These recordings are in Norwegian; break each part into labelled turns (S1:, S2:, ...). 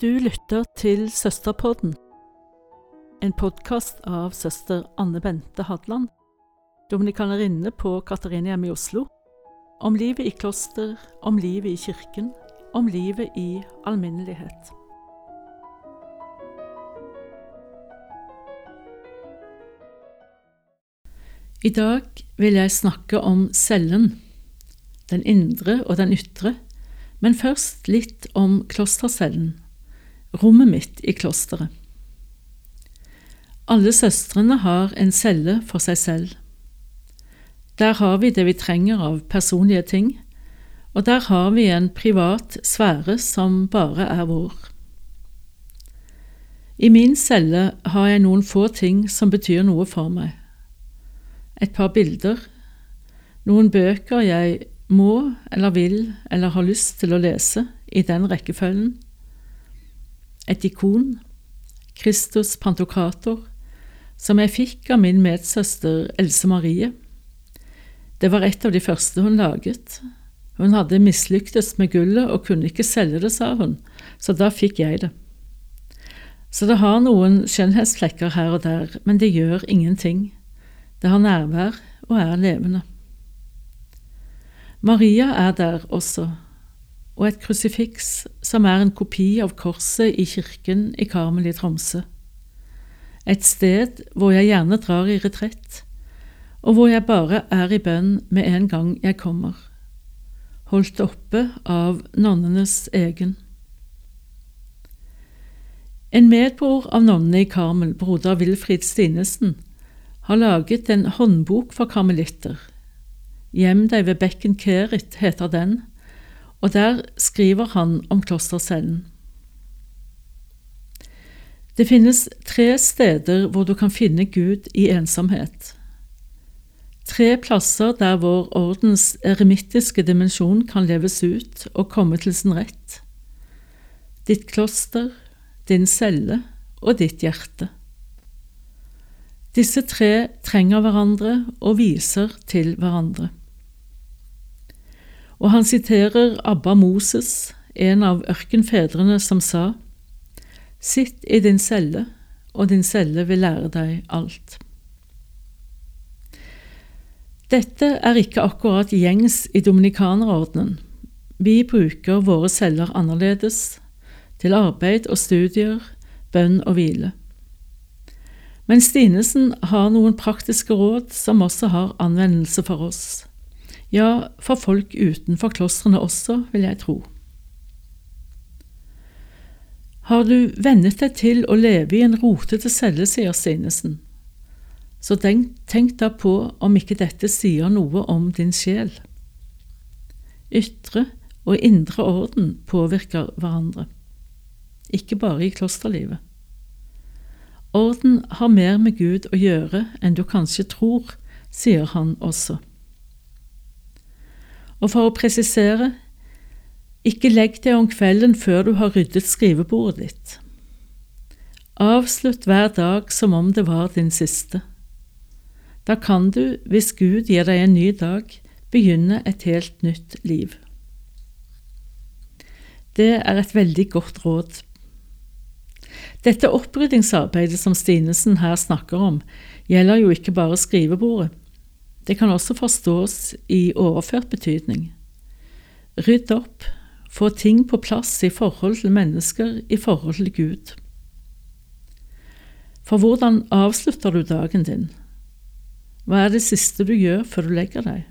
S1: Du lytter til Søsterpodden, en podkast av søster Anne Bente Hadland, dominikanerinne på Katarinehjemmet i Oslo, om livet i kloster, om livet i kirken, om livet i alminnelighet. I dag vil jeg snakke om cellen, den indre og den ytre, men først litt om klostercellen rommet mitt i klosteret. Alle søstrene har en celle for seg selv. Der har vi det vi trenger av personlige ting, og der har vi en privat sfære som bare er vår. I min celle har jeg noen få ting som betyr noe for meg. Et par bilder, noen bøker jeg må eller vil eller har lyst til å lese i den rekkefølgen, et ikon, Kristus Pantokrator, som jeg fikk av min medsøster Else Marie. Det var et av de første hun laget. Hun hadde mislyktes med gullet og kunne ikke selge det, sa hun, så da fikk jeg det. Så det har noen skjønnhetsflekker her og der, men det gjør ingenting. Det har nærvær og er levende. Maria er der også, og et krusifiks som er en kopi av korset i kirken i Karmel i Tromsø. Et sted hvor jeg gjerne drar i retrett, og hvor jeg bare er i bønn med en gang jeg kommer, holdt oppe av nonnenes egen. En medbror av nonnene i Karmel, broder Wilfrid Stinesen, har laget en håndbok for karmelitter. Gjem deg ved bekken Kerit heter den, og der skriver han om klostercellen. Det finnes tre steder hvor du kan finne Gud i ensomhet. Tre plasser der vår ordens eremittiske dimensjon kan leves ut og komme til sin rett. Ditt kloster, din celle og ditt hjerte. Disse tre trenger hverandre og viser til hverandre. Og han siterer Abba Moses, en av ørkenfedrene, som sa, Sitt i din celle, og din celle vil lære deg alt. Dette er ikke akkurat gjengs i dominikanerordenen. Vi bruker våre celler annerledes, til arbeid og studier, bønn og hvile. Men Stinesen har noen praktiske råd som også har anvendelse for oss. Ja, for folk utenfor klostrene også, vil jeg tro. Har du vennet deg til å leve i en rotete celle, sier Stinesen, så tenk, tenk da på om ikke dette sier noe om din sjel. Ytre og indre orden påvirker hverandre, ikke bare i klosterlivet. Orden har mer med Gud å gjøre enn du kanskje tror, sier han også. Og for å presisere, ikke legg deg om kvelden før du har ryddet skrivebordet ditt. Avslutt hver dag som om det var din siste. Da kan du, hvis Gud gir deg en ny dag, begynne et helt nytt liv. Det er et veldig godt råd. Dette oppryddingsarbeidet som Stinesen her snakker om, gjelder jo ikke bare skrivebordet. Det kan også forstås i overført betydning. Rydd opp, få ting på plass i forhold til mennesker, i forhold til Gud. For hvordan avslutter du dagen din? Hva er det siste du gjør før du legger deg?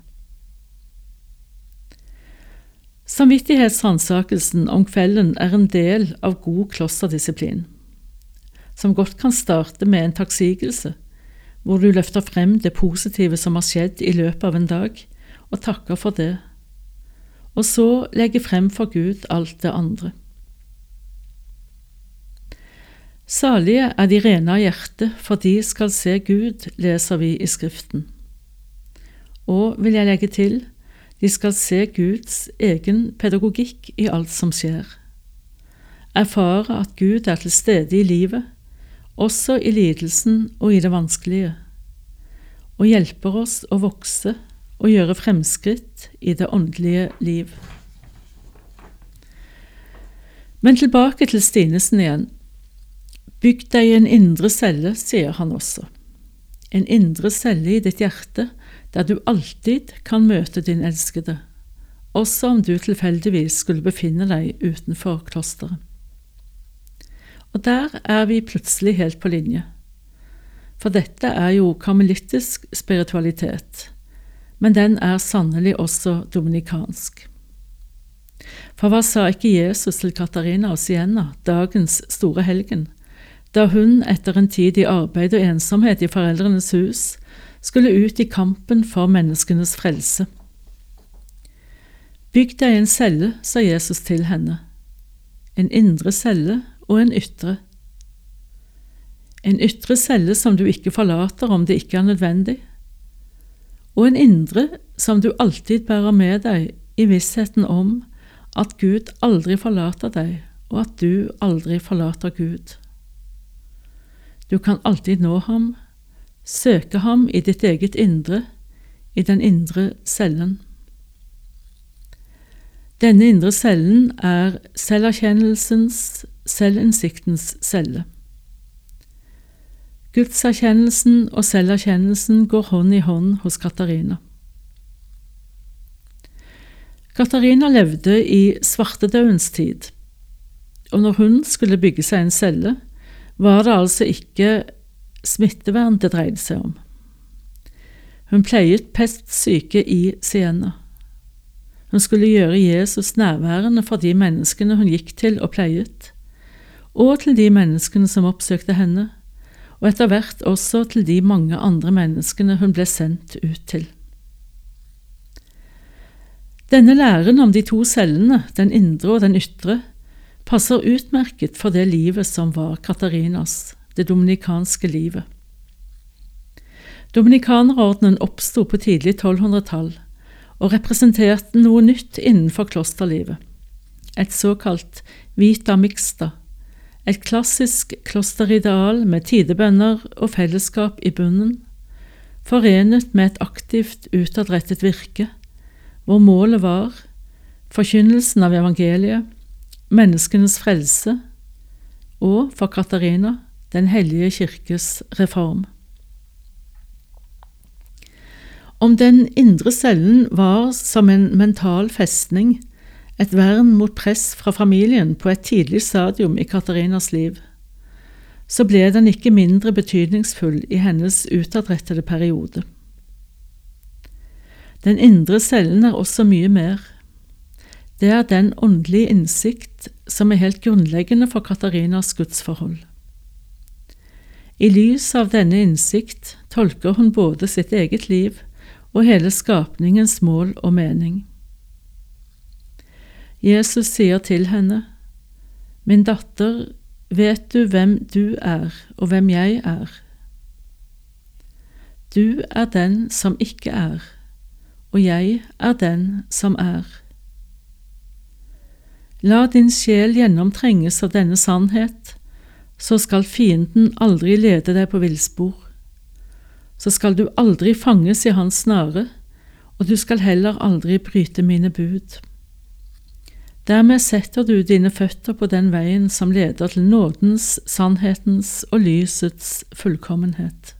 S1: Samvittighetsransakelsen om kvelden er en del av god klosterdisiplin, som godt kan starte med en takksigelse hvor du løfter frem det positive som har skjedd i løpet av en dag, og takker for det, og så legger frem for Gud alt det andre. Salige er de rene av hjerte, for de skal se Gud, leser vi i Skriften. Og, vil jeg legge til, de skal se Guds egen pedagogikk i alt som skjer. Erfare at Gud er til stede i livet, også i lidelsen og i det vanskelige, og hjelper oss å vokse og gjøre fremskritt i det åndelige liv. Men tilbake til Stinesen igjen. Bygg deg en indre celle, sier han også. En indre celle i ditt hjerte der du alltid kan møte din elskede, også om du tilfeldigvis skulle befinne deg utenfor klosteret. Og der er vi plutselig helt på linje. For dette er jo karmelittisk spiritualitet, men den er sannelig også dominikansk. For hva sa ikke Jesus til Katarina og Sienna, dagens store helgen, da hun etter en tid i arbeid og ensomhet i foreldrenes hus skulle ut i kampen for menneskenes frelse? Bygg deg en celle, sa Jesus til henne, en indre celle og en ytre. En ytre celle som du ikke forlater om det ikke er nødvendig, og en indre som du alltid bærer med deg i vissheten om at Gud aldri forlater deg, og at du aldri forlater Gud. Du kan alltid nå ham, søke ham i ditt eget indre, i den indre cellen. Denne indre cellen er selverkjennelsens, selvinnsiktens celle. Gudserkjennelsen og selverkjennelsen går hånd i hånd hos Katarina. Katarina levde i svartedaudens tid, og når hun skulle bygge seg en celle, var det altså ikke smittevern det dreide seg om. Hun pleiet pestsyke i Siena. Hun skulle gjøre Jesus nærværende for de menneskene hun gikk til og pleiet, og til de menneskene som oppsøkte henne, og etter hvert også til de mange andre menneskene hun ble sendt ut til. Denne læren om de to cellene, den indre og den ytre, passer utmerket for det livet som var Katarinas, det dominikanske livet. Dominikanerordenen oppsto på tidlig 1200-tall og representerte noe nytt innenfor klosterlivet, et såkalt vita mixta, et klassisk klosterideal med tidebønner og fellesskap i bunnen, forenet med et aktivt utadrettet virke hvor målet var forkynnelsen av evangeliet, menneskenes frelse og, for Katarina, Den hellige kirkes reform. Om den indre cellen var som en mental festning, et vern mot press fra familien på et tidlig stadium i Katarinas liv, så ble den ikke mindre betydningsfull i hennes utadrettede periode. Den indre cellen er også mye mer. Det er den åndelige innsikt som er helt grunnleggende for Katarinas gudsforhold. I lys av denne innsikt tolker hun både sitt eget liv og hele skapningens mål og mening. Jesus sier til henne, Min datter, vet du hvem du er, og hvem jeg er? Du er den som ikke er, og jeg er den som er. La din sjel gjennomtrenges av denne sannhet, så skal fienden aldri lede deg på villspor. Så skal du aldri fanges i hans snare, og du skal heller aldri bryte mine bud. Dermed setter du dine føtter på den veien som leder til nådens, sannhetens og lysets fullkommenhet.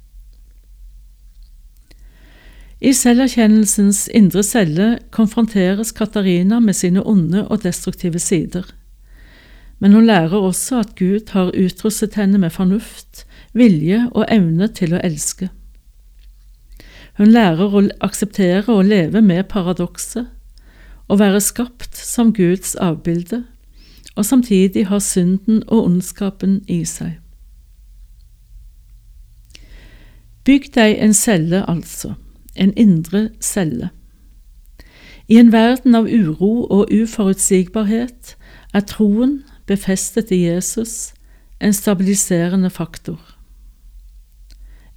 S1: I selverkjennelsens indre celle konfronteres Katarina med sine onde og destruktive sider. Men hun lærer også at Gud har utrustet henne med fornuft, vilje og evne til å elske. Hun lærer å akseptere og leve med paradokset, å være skapt som Guds avbilde, og samtidig ha synden og ondskapen i seg. Bygg deg en celle, altså en indre celle. I en verden av uro og uforutsigbarhet er troen, befestet i Jesus, en stabiliserende faktor.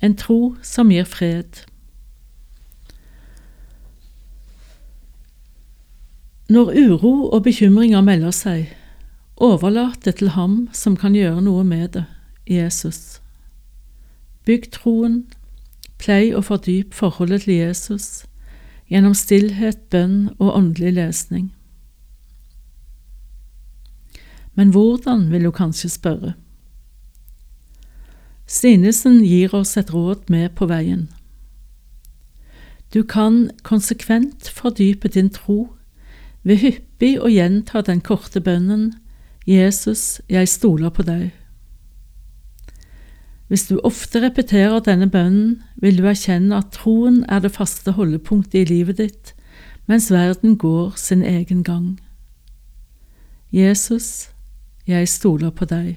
S1: En tro som gir fred. Når uro og bekymringer melder seg, overlat det til ham som kan gjøre noe med det, Jesus. Bygg troen, Plei og fordyp forholdet til Jesus gjennom stillhet, bønn og åndelig lesning. Men hvordan, vil du kanskje spørre. Stinesen gir oss et råd med på veien. Du kan konsekvent fordype din tro ved hyppig å gjenta den korte bønnen Jesus, jeg stoler på deg. Hvis du ofte repeterer denne bønnen, vil du erkjenne at troen er det faste holdepunktet i livet ditt, mens verden går sin egen gang. Jesus, jeg stoler på deg.